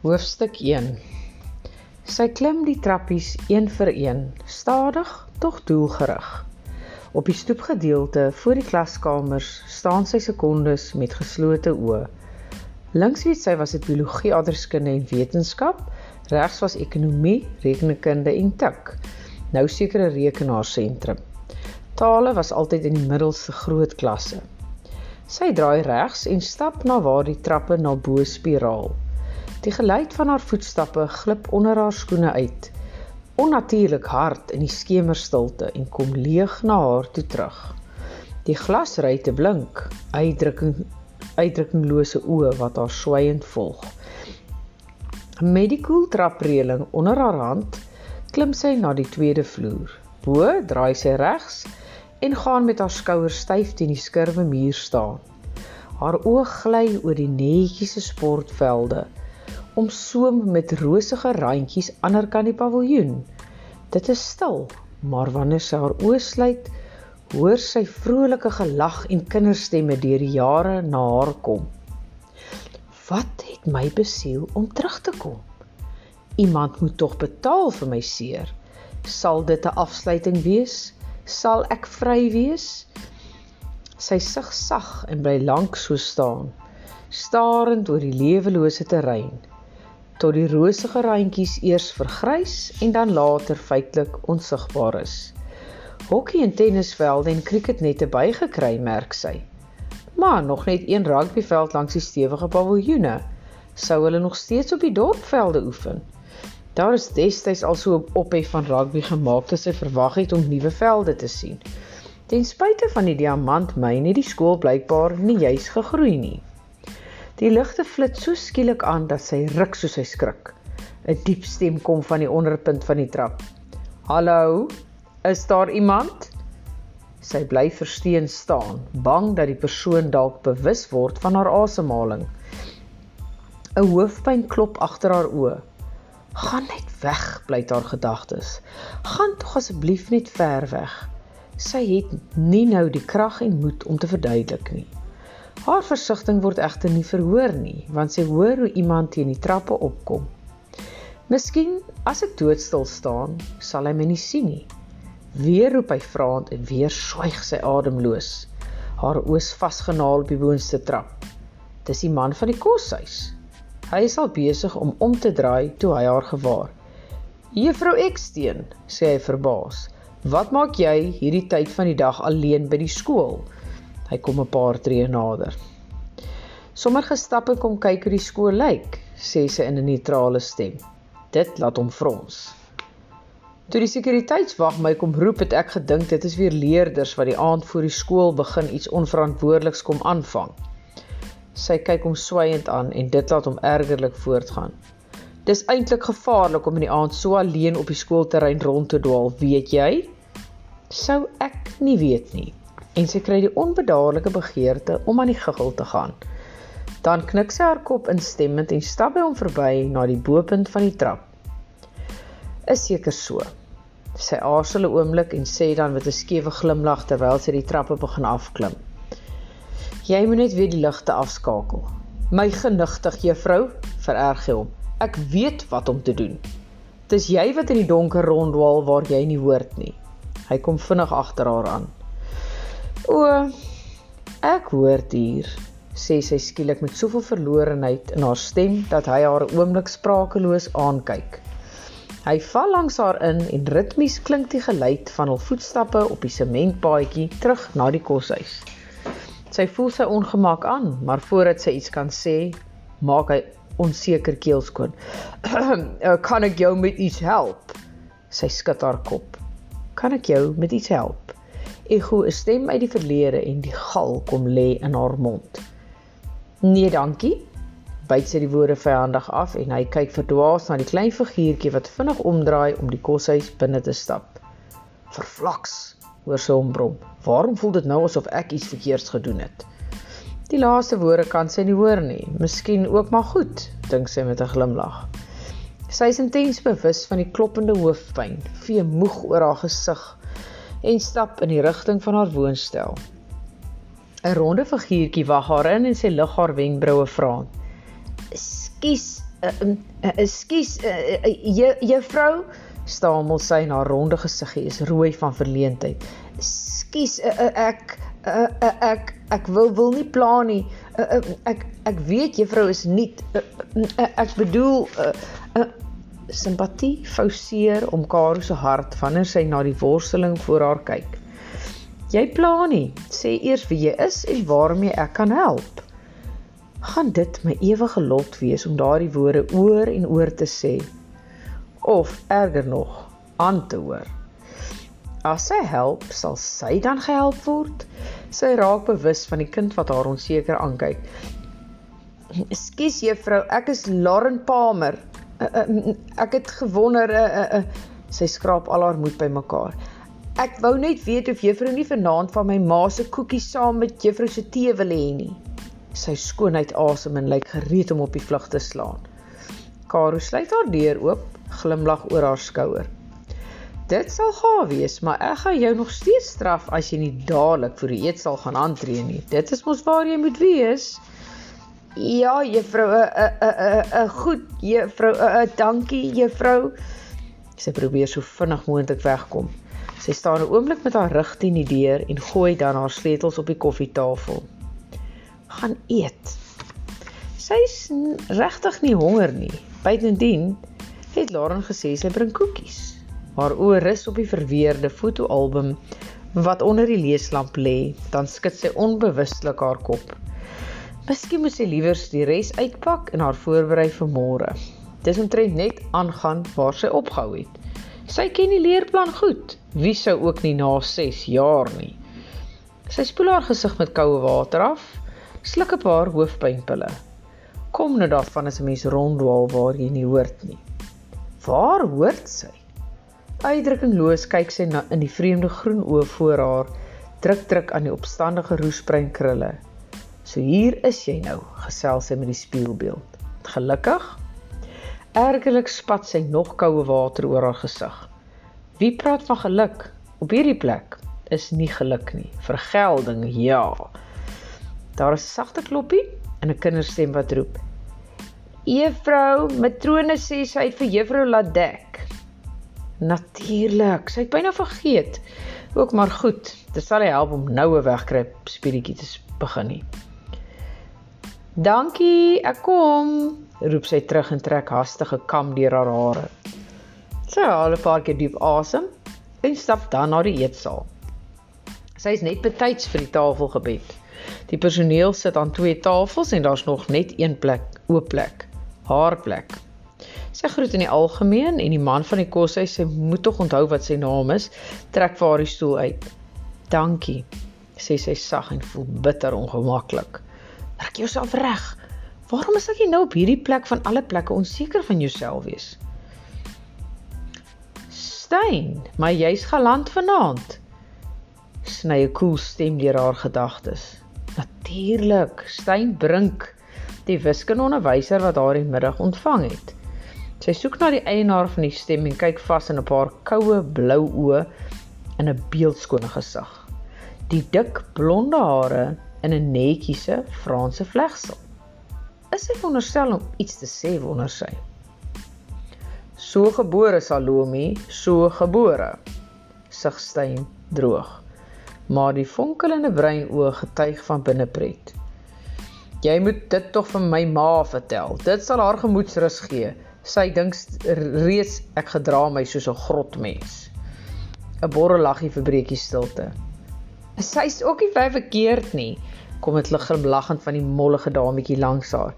Hoofstuk 1 Sy klim die trappies een vir een, stadig tog doelgerig. Op die stoepgedeelte voor die klaskamers staan sy sekondes met geslote oë. Links weet sy was dit biologie, aardrykskunde en wetenskap, regs was ekonomie, rekenkunde en tik. Nou sekere rekenaarsentrum. Tale was altyd in die middelste groot klasse. Sy draai regs en stap na waar die trappe na bo spiraal. Die geluid van haar voetstappe glip onder haar skoene uit. Onnatuurlik hard in die skemerstilte en kom leeg na haar toe terug. Die glasruite blink, uitdrukking uitdrukkinglose oë wat haar swygend volg. Met die koel trapreëling onder haar hand, klim sy na die tweede vloer. Bo draai sy regs en gaan met haar skouers styf teen die skurwe muur staan. Haar oë gly oor die netjiese sportvelde omsoom met rosige randjies aanderkant die paviljoen. Dit is stil, maar wanneer sy haar oë sluit, hoor sy vrolike gelag en kinderstemme deur die jare na haar kom. Wat het my besiel om terug te kom? Iemand moet tog betaal vir my seer. Sal dit 'n afsluiting wees? Sal ek vry wees? Sy sug sag en bly lank so staan, starend oor die lewelose terrein tot die rosige randjies eers vergrys en dan later feitelik onsigbaar is. Hokkie en tennisvelde en cricketnette bygekry, merk sy. Maar nog net een rugbyveld langs die stewige paviljoene. Sou hulle nog steeds op die dorpvelde oefen? Daar is destyds al so 'n ophef van rugby gemaak dat sy verwag het om nuwe velde te sien. Ten spyte van die diamantmyn het die skool blykbaar nie juis gegroei nie. Die ligte flits so skielik aan dat sy ruk soos hy skrik. 'n Diep stem kom van die onderpunt van die trap. "Hallo, is daar iemand?" Sy bly versteen staan, bang dat die persoon dalk bewus word van haar asemhaling. 'n Hoofpyn klop agter haar oë. "Gaan net weg," blyt haar gedagtes. "Gaan tog asseblief net ver weg." Sy het nie nou die krag en moed om te verduidelik nie. Haar versigtiging word egter nie verhoor nie, want sy hoor hoe iemand teen die trappe opkom. Miskien as ek doodstil staan, sal hy my nie sien nie. Weer roep hy vraend en weer swyg sy ademloos. Haar oë vasgenaal op die boonste trap. Dis die man van die koshuis. Hy is al besig om om te draai toe hy haar gewaar. "Juffrou Eksteen," sê hy verbaas. "Wat maak jy hierdie tyd van die dag alleen by die skool?" Hy kom 'n paar tree nader. Sommer gestap en kom kyk hoe die skool lyk, sê sy in 'n neutrale stem. Dit laat hom frons. Toe die sekuriteitswag my kom roep, het ek gedink dit is weer leerders wat die aand voor die skool begin iets onverantwoordeliks kom aanvang. Sy kyk hom swygend aan en dit laat hom ergerlik voortgaan. Dis eintlik gevaarlik om in die aand so alleen op die skoolterrein rond te dwaal, weet jy? Sou ek nie weet nie en sy kry die onbedaarlike begeerte om aan die giggel te gaan. Dan knik sy haar kop instemmend en stap by hom verby na die bopunt van die trap. Is seker so. Sy aarzel 'n oomblik en sê dan met 'n skewe glimlag terwyl sy die trappe begin afklim. Jy moet net weer die ligte afskakel. My genigtig juffrou, vererg hy hom. Ek weet wat om te doen. Dis jy wat in die donker ronddwaal waar jy nie hoort nie. Hy kom vinnig agter haar aan. O, ek hoor hier, sê sy skielik met soveel verlorenheid in haar stem dat hy haar 'n oomblik sprakeloos aankyk. Hy val langs haar in en ritmies klink die geluid van hul voetstappe op die sementpaadjie terug na die koshuis. Sy voel sy ongemak aan, maar voordat sy iets kan sê, maak hy onseker keelskoon. "Kan ek jou met iets help?" Sy skud haar kop. "Kan ek jou met iets help?" Ego 'n stem uit die verlede en die gal kom lê in haar mond. Nee, dankie. Byt sy die woorde vyandig af en hy kyk verdwaas na die klein figuurtjie wat vinnig omdraai om die koshuis binne te stap. Verflaks, hoor sy hom brom. Waarom voel dit nou asof ek iets verkeerds gedoen het? Die laaste woorde kan sy nie hoor nie. Miskien ook maar goed, dink sy met 'n glimlag. Sy is intens bewus van die kloppende hoofpyn, vee moeg oor haar gesig en stap in die rigting van haar woonstel. 'n Ronde figuurtjie wag haar in en sy lig haar wenkbroue vra: "Skus, "Ekskuus, uh, uh, uh, juffrou," stamel sy en haar ronde gesiggie is rooi van verleentheid. "Ekskuus, uh, uh, ek uh, uh, ek ek wil wil nie pla nie. Uh, uh, ek ek weet juffrou is nie uh, uh, ek bedoel uh, uh, simpatie fouseer om Karo se hart wanneer sy na die worsteling voor haar kyk. Jy pla nie, sê eers wie jy is en waarmee ek kan help. Gaan dit my ewige lot wees om daardie woorde oor en oor te sê of erger nog aan te hoor. As sy help, sal sy dan gehelp word. Sy raak bewus van die kind wat haar onseker aankyk. "Ekskuus juffrou, ek is Lauren Palmer. Uh, uh, ek het gewonder uh, uh, uh, sy skraap al haar moed bymekaar. Ek wou net weet of juffrou nie vanaand van my ma se koekies saam met juffrou se tee wil hê nie. Sy skoonheid asem en lyk gereed om op die vlug te slaan. Karo sluit haar deur oop, glimlag oor haar skouer. Dit sal gaaf wees, maar ek gaan jou nog steeds straf as jy nie dadelik vir die eet sal gaan aantree nie. Dit is mos waar jy moet wees. Ja, juffrou, uh, uh, uh, uh, goed, juffrou, uh, uh, dankie, juffrou. Sy probeer so vinnig moontlik wegkom. Sy staan 'n oomblik met haar rug teen die deur en gooi dan haar sleutels op die koffietafel. Gaan eet. Sy's regtig nie honger nie. Buitendien het Lauren gesê sy bring koekies. Haar oë rus op die verweerde fotoalbum wat onder die leeslamp lê, dan skud sy onbewustelik haar kop. Miskien moet sy liewer die res uitpak en haar voorberei vir môre. Dis omtrent net aangaan waar sy opgehou het. Sy ken die leerplan goed. Wie sou ook nie na 6 jaar nie. Sy spoel haar gesig met koue water af, sluk 'n paar hoofpynpille. Kom nou daarvan as 'n mens ronddwaal waar jy nie hoort nie. Waar hoort sy? Uitdrukkingloos kyk sy na in die vreemde groen oë voor haar, druk druk aan die opstandige roesbrein krulle. So hier is jy nou, gesels sy met die spieelbeeld. Gelukkig? Ergerlik spat sy nog koue water oor haar gesig. Wie praat van geluk op hierdie plek? Is nie geluk nie, vergelding ja. Daar is 'n sagte kloppie en 'n kinderstem wat roep. Juffrou, matrone sê sy het vir juffrou laat dek. Natuurlik, sy het byna vergeet. Ook maar goed, dit sal help om nou 'n wegkruip speletjie te begin nie. Dankie, ek kom, roep sy terug en trek hastige kam deur haar hare. Sy haal 'n paar keer diep asem en stap dan na die eetsaal. Sy is net betyds vir die tafel gebed. Die personeel sit aan twee tafels en daar's nog net een plek, oop plek, haar plek. Sy groet in die algemeen en die man van die koshuis sê moet tog onthou wat sy naam is, trek vir haar die stoel uit. Dankie, sê sy sag en voel bitter ongemaklik. Trek jouself reg. Waarom is ek nou op hierdie plek van alle plekke onseker van jouself wees? Stein, maar jy's galant vanaand. Sny 'n koel stem deur haar gedagtes. Natuurlik, Stein Brink, die wiskundeonderwyser wat haar die middag ontvang het. Sy soek na die eienaar van die stem en kyk vas in 'n paar koue blou oë en 'n beeldskone gesig. Die dik blonde hare in 'n netjiese Franse vlegsel. Is sy veronderstel om iets te sê wonder sy. So gebore Salome, so gebore. Sigstein droog. Maar die fonkelende brein oë getuig van binnepret. Jy moet dit tog vir my ma vertel. Dit sal haar gemoedsrus gee. Sy dink reeds ek gedra my soos 'n grotmens. 'n Borre laggie verbreek die stilte. Sy's ook nie verkeerd nie kom dit lig glimlaggend van die mollige dametjie langs haar.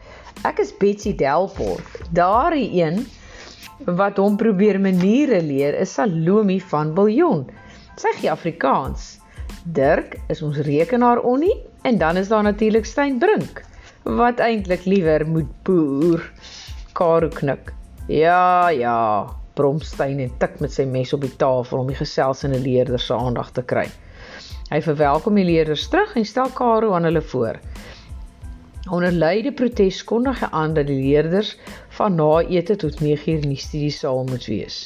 Ek is Betsy Delport. Daardie een wat hom probeer maniere leer is Salome van Biljon. Sy gee Afrikaans. Dirk is ons rekenaar onnie en dan is daar natuurlik Stein Brink wat eintlik liewer moet boer. Karo knik. Ja, ja, Bromstein en tik met sy mes op die tafel om die geselsende leerder se aandag te kry. Hy verwelkom die leerders terug en stel Karo aan hulle voor. Onder luide protes kondig hy aan dat die leerders van na ete tot 9uur in die studiesaal moet wees.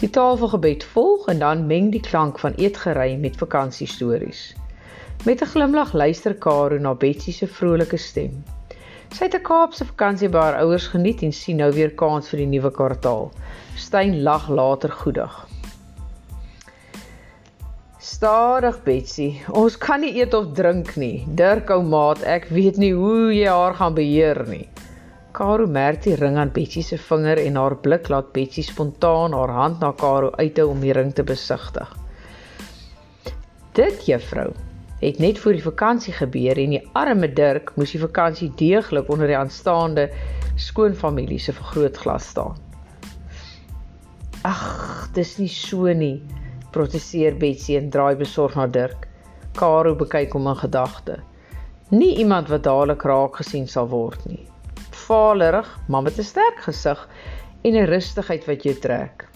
Die tafelgebed volg en dan meng die klank van eetgery met vakansiestories. Met 'n glimlag luister Karo na Betsy se vrolike stem. Sy het 'n Kaapse vakansie by haar ouers geniet en sien nou weer kans vir die nuwe kwartaal. Stein lag later goedig. Stadig Betsy, ons kan nie eet of drink nie. Dirk ou maat, ek weet nie hoe jy haar gaan beheer nie. Karo merk die ring aan Betsy se vinger en haar blik laat Betsy spontaan haar hand na Karo uithou om die ring te besigtig. Dit juffrou het net voor die vakansie gebeur en die arme Dirk moes die vakansie deeglik onder die aanstaande skoonfamilie se vergrootglas staan. Ag, dis nie so nie, proteseer Betsy en draai besorg na Dirk. Karo bekyk hom in gedagte. Nie iemand wat dadelik raak gesien sal word nie. Vaalerig, maar met 'n sterk gesig en 'n rustigheid wat jou trek.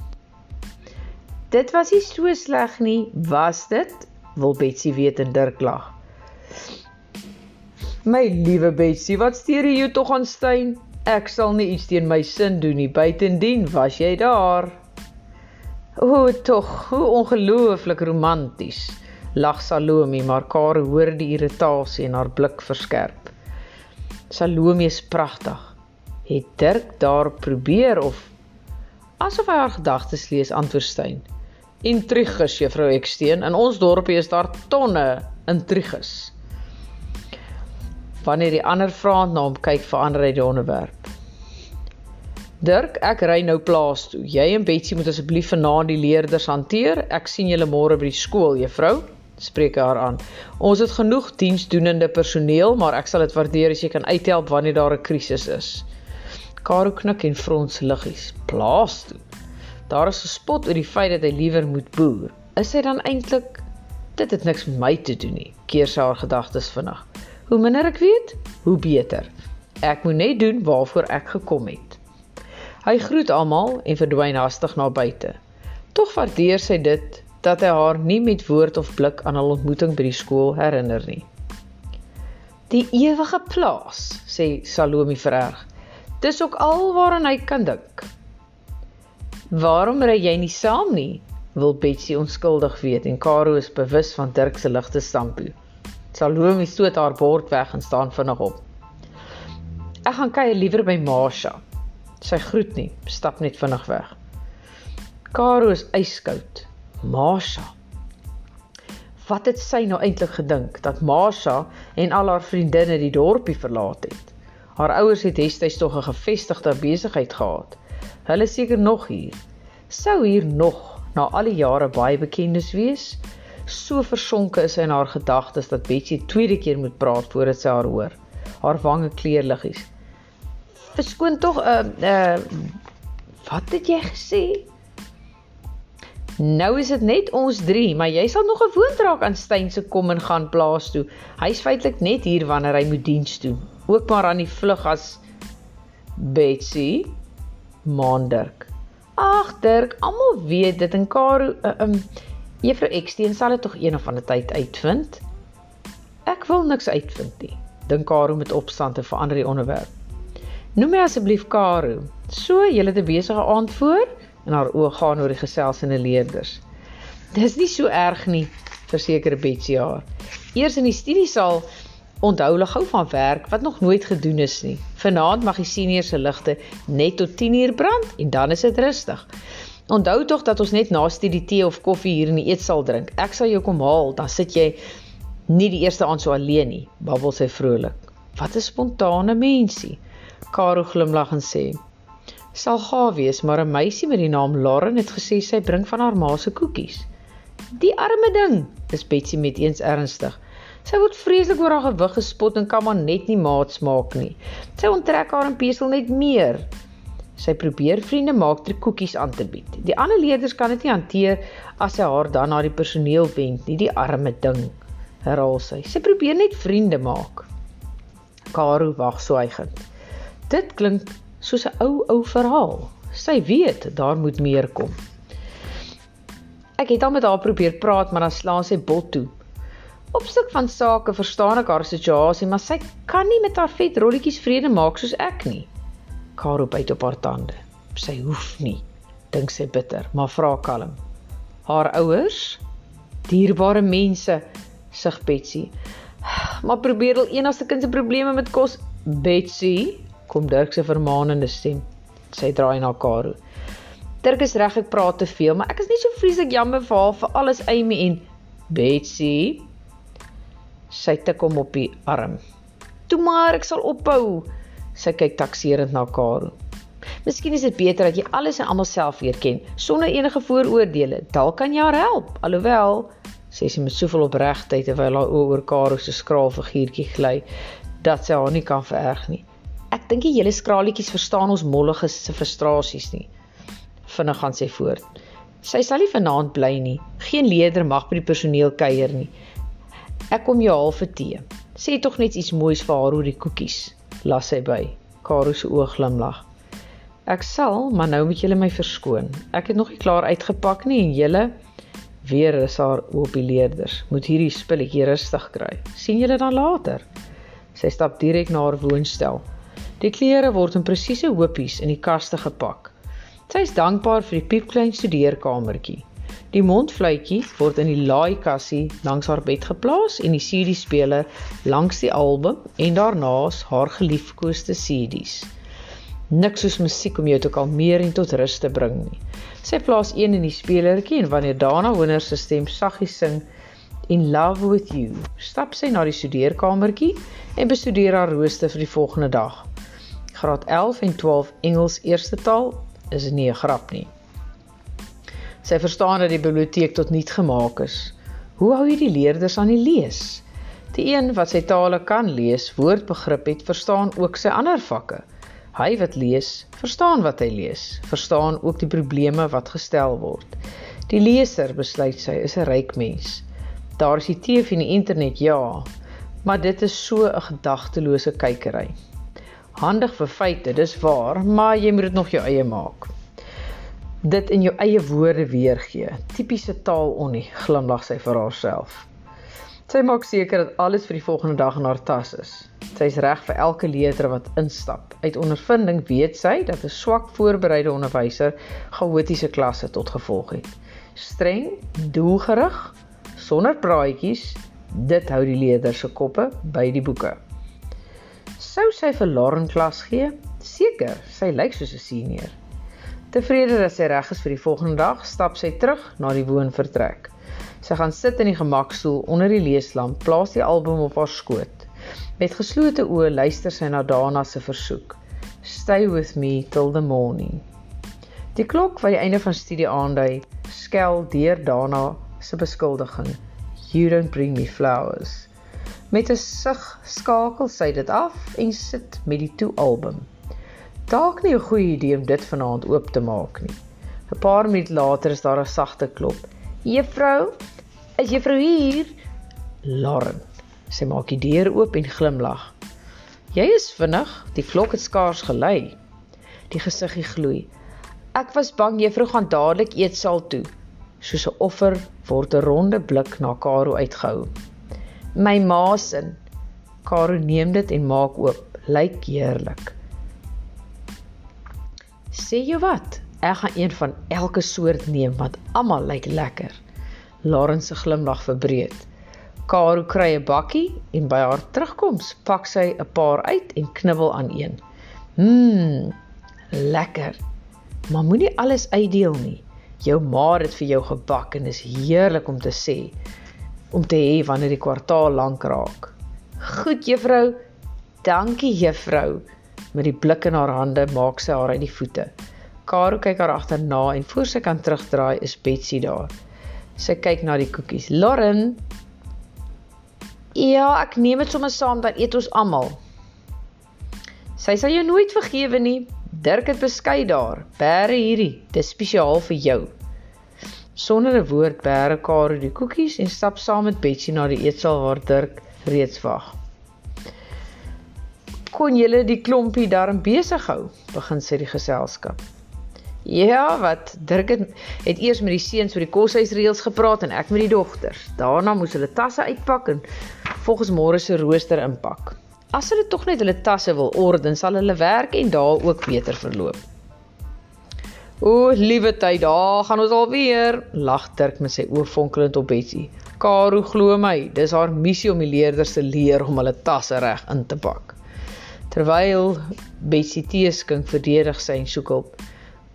Dit was nie so sleg nie, was dit? wil Betsy weet en Dirk lag. My liewe Betsy, wat steur jy jou tog aan Stein? Ek sal nie iets teen my sin doen nie. Buitendien was jy daar. O, tog, hoe ongelooflik romanties. Lag Salome, maar Kare hoor die irritasie in haar blik verskerp. Salome is pragtig. Het Dirk daar probeer of asof hy haar gedagtes lees antwoord Stein. Intrigus, juffrou Eksteen. In ons dorpie is daar tonne intrigus. Wanneer die ander vraand na hom kyk, verander hy die onderwerp. Dirk, ek ry nou plaas toe. Jy en Betsy moet asseblief vanaand die leerders hanteer. Ek sien julle môre by die skool, juffrou. Spreek haar aan. Ons het genoeg diensdoenende personeel, maar ek sal dit waardeer as jy kan uithelp wanneer daar 'n krisis is. Karo knik en frons liggies. Plaas toe. Daar is gespot oor die feit dat hy liewer moet boer. Is hy dan eintlik dit het niks met my te doen nie. Keer sy haar gedagtes vinnig. Hoe minder ek weet, hoe beter. Ek moet net doen waarvoor ek gekom het. Hy groet almal en verdwyn hastig na buite. Tog waardeer sy dit dat hy haar nie met woord of blik aan hul ontmoeting by die skool herinner nie. Die ewige plaas, sê Salome vererg. Dis ook al waaraan hy kan dink. Waarom ry jy nie saam nie? wil Betsy onskuldig weet en Karo is bewus van Dirk se ligte stampo. Salome stoot haar bord weg en staan vinnig op. Ek gaan kuier liewer by Masha. Sy groet nie, stap net vinnig weg. Karo is yskoud. Masha. Wat het sy nou eintlik gedink dat Masha en al haar vriendinne die dorpie verlaat het? Haar ouers het destyds tog 'n gevestigde besigheid gehad. Hulle seker nog hier. Sou hier nog na al die jare baie bekendes wees? So versonke is sy in haar gedagtes dat Betsy tweede keer moet praat voordat sy haar hoor. Haar wange kleur liggies. Verskoon tog 'n uh, uh wat het jy gesê? Nou is dit net ons 3, maar jy sal nog gewoond raak aan Steyn se kom en gaan plaas toe. Hy's feitelik net hier wanneer hy moet diens doen. Ook maar aan die vlug as Betsy maan Dirk. Ag Dirk, almal weet dit en Karo, uh, um, Juffrou Eksteen sal dit tog een of ander tyd uitvind. Ek wil niks uitvind nie. Dink Karo met opstand en verander die onderwerp. Noem my asseblief Karo. So, jy het 'n besige aand voor en haar oë gaan oor die geselsende leerders. Dis nie so erg nie, verseker Betsy haar. Eers in die studiesaal Onthou hulle gou van werk wat nog nooit gedoen is nie. Vanaand mag die seniors se ligte net tot 10uur brand en dan is dit rustig. Onthou tog dat ons net na studie tee of koffie hier in die eetsaal drink. Ek sal jou kom haal, dan sit jy nie die eerste aand so alleen nie, babbel sy vrolik. Wat 'n spontane mensie. Karo glimlag en sê: "Sal gaaf wees, maar 'n meisie met die naam Lauren het gesê sy bring van haar ma se koekies." Die arme ding, is Betsy met eens ernstig. Sy word vreeslik oor haar gewig gespot en kan maar net nie maats maak nie. Sy onttrek haar en pesel net meer. Sy probeer vriende maak deur koekies aan te bied. Die ander leerders kan dit nie hanteer as sy haar dan na die personeel wend nie, die arme ding. Herhaal sy. Sy probeer net vriende maak. Karo wag swygend. Dit klink soos 'n ou ou verhaal. Sy weet daar moet meer kom. Ek het al met haar probeer praat, maar dan slaan sy bot toe. Op stuk van sake verstaan ek haar situasie, maar sy kan nie met haar vet rolletjies vrede maak soos ek nie. Karo byt op haar tande. Sy hoef nie, dink sy bitter, maar vra kalm. Haar ouers, dierbare mense, sug Betsy. Maar probeer al enigste kind se probleme met kos Betsy, kom Dirk se vermaanende stem. Sy draai na Karo. Dirk is reg, ek praat te veel, maar ek is nie so vreeslik jammer vir haar vir alles Amy en Betsy. Sy tik hom op die arm. "Toe maar, ek sal ophou." Sy kyk takserend na Karo. Miskien is dit beter dat jy alles en almal self leer ken sonder enige vooroordeele. Dalk kan jy haar help. Alhoewel, sê sy met soveel opregtheid terwyl haar oë oor Karo se skraal figuurtjie gly, dat sy haar nie kan vererg nie. Ek dink die hele skraalietjies verstaan ons mollige se frustrasies nie. Vinnig gaan sy voort. Sy sal nie vanaand bly nie. Geen leerder mag by die personeel kuier nie. Ek kom jou haal vir tee. Sê tog net iets moois vir haar oor die koekies. Las sy by. Karo se oë glimlag. Ek sal, maar nou moet julle my verskoon. Ek het nog nie klaar uitgepak nie en julle weer is haar op die leerders. Moet hierdie spulletjie rustig kry. sien julle dan later. Sy stap direk na haar woonstel. Die klere word in presiese hoopies in die kaste gepak. Sy is dankbaar vir die piepklein studeerkamertjie. Die mondfluitjie word in die laaikassie langs haar bed geplaas en die CD-speler langs die album en daarnaas haar geliefkoeste CD's. Niks soos musiek om jou te kalmeer en tot rus te bring nie. Sy plaas een in die spelertjie en wanneer Dana Hoender se stem saggies sing In Love with You, stap sy na die studeerkamertjie en bestudeer haar rooster vir die volgende dag. Graad 11 en 12 Engels eerste taal is nie 'n grap nie. Sy verstaan dat die biblioteek tot niet gemaak is. Hoe hou jy die leerders aan die lees? Die een wat sy tale kan lees, woordbegrip het, verstaan ook sy ander vakke. Hy wat lees, verstaan wat hy lees, verstaan ook die probleme wat gestel word. Die leser besluit sy is 'n ryk mens. Daar is die TV en die internet, ja, maar dit is so 'n gedagtelose kykery. Handig vir feite, dis waar, maar jy moet dit nog jou eie maak. Dit in jou eie woorde weergee. Tipiese taal onnie, glimlag sy vir haarself. Sy maak seker dat alles vir die volgende dag in haar tas is. Sy is reg vir elke leerder wat instap. Uit ondervinding weet sy dat 'n swak voorbereide onderwyser chaotiese klasse tot gevolg het. Streng, doelgerig, sonder praatjies, dit hou die leerders se koppe by die boeke. Sou sy vir Lauren klas gee? Seker, sy lyk soos 'n senior. Tevrede dat sy reg is vir die volgende dag, stap sy terug na die woonvertrek. Sy gaan sit in die gemakstoel onder die leeslamp, plaas die album op haar skoot. Met geslote oë luister sy na Dana se versoek. Stay with me till the morning. Die klok wat die einde van studie aandui, skel deur Dana se beskuldiging. You don't bring me flowers. Met 'n sug skakel sy dit af en sit met die toe album. Dalk nie 'n goeie idee om dit vanaand oop te maak nie. 'n Paar minute later is daar 'n sagte klop. Juffrou, Is juffrou hier? Lauren. Sy maak die deur oop en glimlag. Jy is vinnig, die vlok het skaars gelei. Die gesiggie gloei. Ek was bang juffrou gaan dadelik eetsaal toe. Soos 'n offer word 'n ronde blik na Karo uitgehou. My ma se. Karo neem dit en maak oop. Lyk heerlik. Sê jy wat? Ek gaan een van elke soort neem want almal lyk lekker. Lauren se glimlag verbreek. Karo kry 'n bakkie en by haar terugkoms pak sy 'n paar uit en knibbel aan een. Mmm, lekker. Maar moenie alles uitdeel nie. Jou ma het vir jou gebak en is heerlik om te sê om te hê wanneer die kwartaal lank raak. Goed juffrou. Dankie juffrou. Met die blik in haar hande maak sy haar uit die voete. Karo kyk haar agterna en voor sy kan terugdraai is Betsy daar. Sy kyk na die koekies. Lauren. Ja, ek neem dit sommer saam dan eet ons almal. Sy sal jou nooit vergewe nie. Dirk het beskei daar. Bære hierdie, dis spesiaal vir jou. Sonder 'n woord bære Karo die koekies en stap saam met Betsy na die eetsaal waar Dirk reeds wag. Kon julle die klompie darm besig hou? Begin sy die geselskap. Ja, wat Dirk het, het eers met die seuns oor die koshuisreëls gepraat en ek met die dogters. Daarna moes hulle tasse uitpak en volgens môre se rooster inpak. As hulle tog net hulle tasse wil orden, sal hulle werk en daal ook beter verloop. O, liewe tyd, daar gaan ons alweer, lag Dirk met sy oë fonkelend op Betsy. Karo glo my, dis haar missie om die leerders te leer om hulle tasse reg in te pak. Terwyl Betsy teeskink verdedig sy en soek hulp.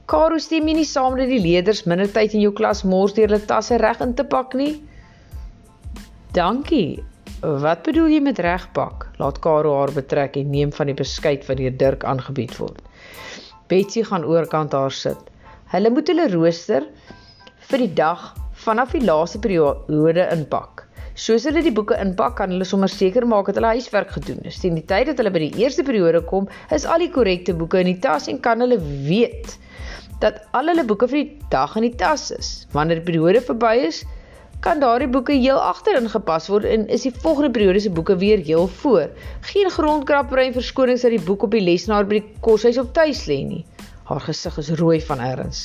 Karo stem nie saam dat die leerders minder tyd in jou klas mors deur hulle tasse reg in te pak nie? Dankie. Wat bedoel jy met regpak? Laat Karo haar betrek en neem van die beskuit wat deur Dirk aangebied word. Betsy gaan oorkant haar sit. Hulle moet hulle rooster vir die dag vanaf die laaste periode inpak. Soos hulle die boeke inpak, kan hulle sommer seker maak dat hulle huiswerk gedoen is. Teen die tyd dat hulle by die eerste periode kom, is al die korrekte boeke in die tas en kan hulle weet dat al hulle boeke vir die dag in die tas is. Wanneer die periode verby is, kan daardie boeke heel agterin gepas word en is die volgende periode se boeke weer heel voor. Geen grondkrappery en verskonings dat die boek op die lesenaar by die koshuis op tuis lê nie. Haar gesig is rooi van erns.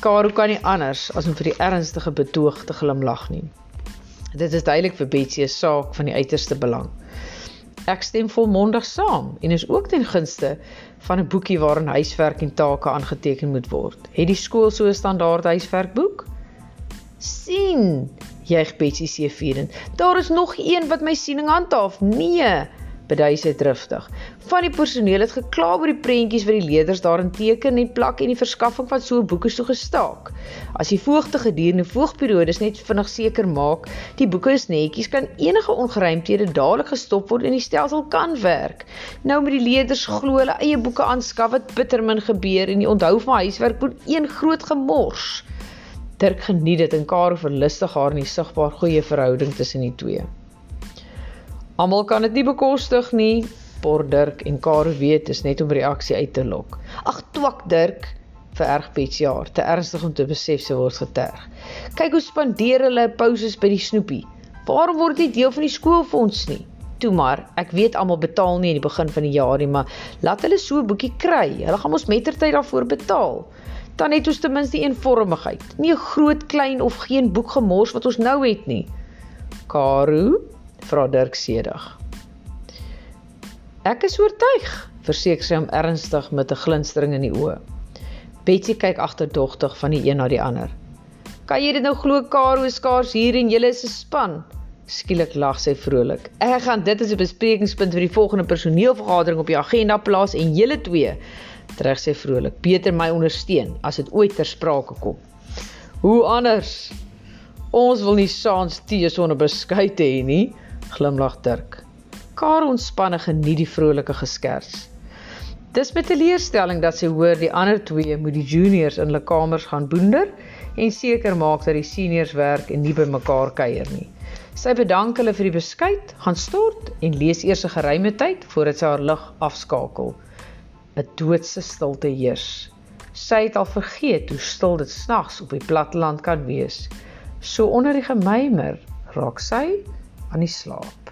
Karo kan nie anders as om vir die ernstige betoog te glimlag nie. Dit is duidelik vir Betsy 'n saak van die uiterste belang. Ek stem volmondig saam en is ook ten gunste van 'n boekie waarin huiswerk en take aangeteken moet word. Het die skool so 'n standaard huiswerkboek? sien, juig Betsy se vierend. Daar is nog een wat my siening handhaaf. Nee, bedui sy driftig. Van die personeel het gekla oor die prentjies wat die leerders daarin teken en plak en die verskaffing van so boeke so gestaak. As die voogte gedurende voogperiodes net vinnig seker maak die boeke is netjies, kan enige ongeruimthede dadelik gestop word en die stelsel kan werk. Nou met die leerders glo hulle eie boeke aanskaf wat bittermin gebeur en die onthou van huiswerk word een groot gemors. Dirk geniet dit en Karel verlustig haar in die sigbaar goeie verhouding tussen die twee. Almal kan dit nie bekostig nie. Por Dirk en Karo weet is net om reaksie uit te lok. Ag twak Dirk, vererg Betsy haar, te ernstig om te besef sy word geterg. Kyk hoe spandeer hulle pauses by die snoepie. Waarom word dit deel van die skoolfonds nie? Toe maar, ek weet almal betaal nie in die begin van die jaar nie, maar laat hulle so 'n boekie kry. Hulle gaan mos mettertyd daarvoor betaal. Dan het ons ten minste eenvormigheid. Nie 'n groot, klein of geen boek gemors wat ons nou het nie. Karo vra Dirk sedig. Ek is oortuig, verseker sy hom ernstig met 'n glinstering in die oë. Betsy kyk agterdogtig van die een na die ander. Kan jy dit nou glo Karo skaars hier en julle is 'n span? Skielik lag sy vrolik. Ek gaan dit as 'n besprekingspunt vir die volgende personeelvergadering op die agenda plaas en julle twee, trek sy vrolik, beter my ondersteun as dit ooit ter sprake kom. Hoe anders? Ons wil nie saans tee sonder beskuit hê nie glimlag Dirk. Kar ontspanne geniet die vrolike geskers. Dis met 'n teleurstelling dat sy hoor die ander twee moet die juniors in hulle kamers gaan boender en seker maak dat die seniors werk en nie by mekaar kuier nie. Sy bedank hulle vir die beskuit, gaan stort en lees eers 'n geruime tyd voordat sy haar lig afskakel. 'n Doodse stilte heers. Sy het al vergeet hoe stil dit snags op die platteland kan wees. So onder die gemymer raak sy aan die slaap.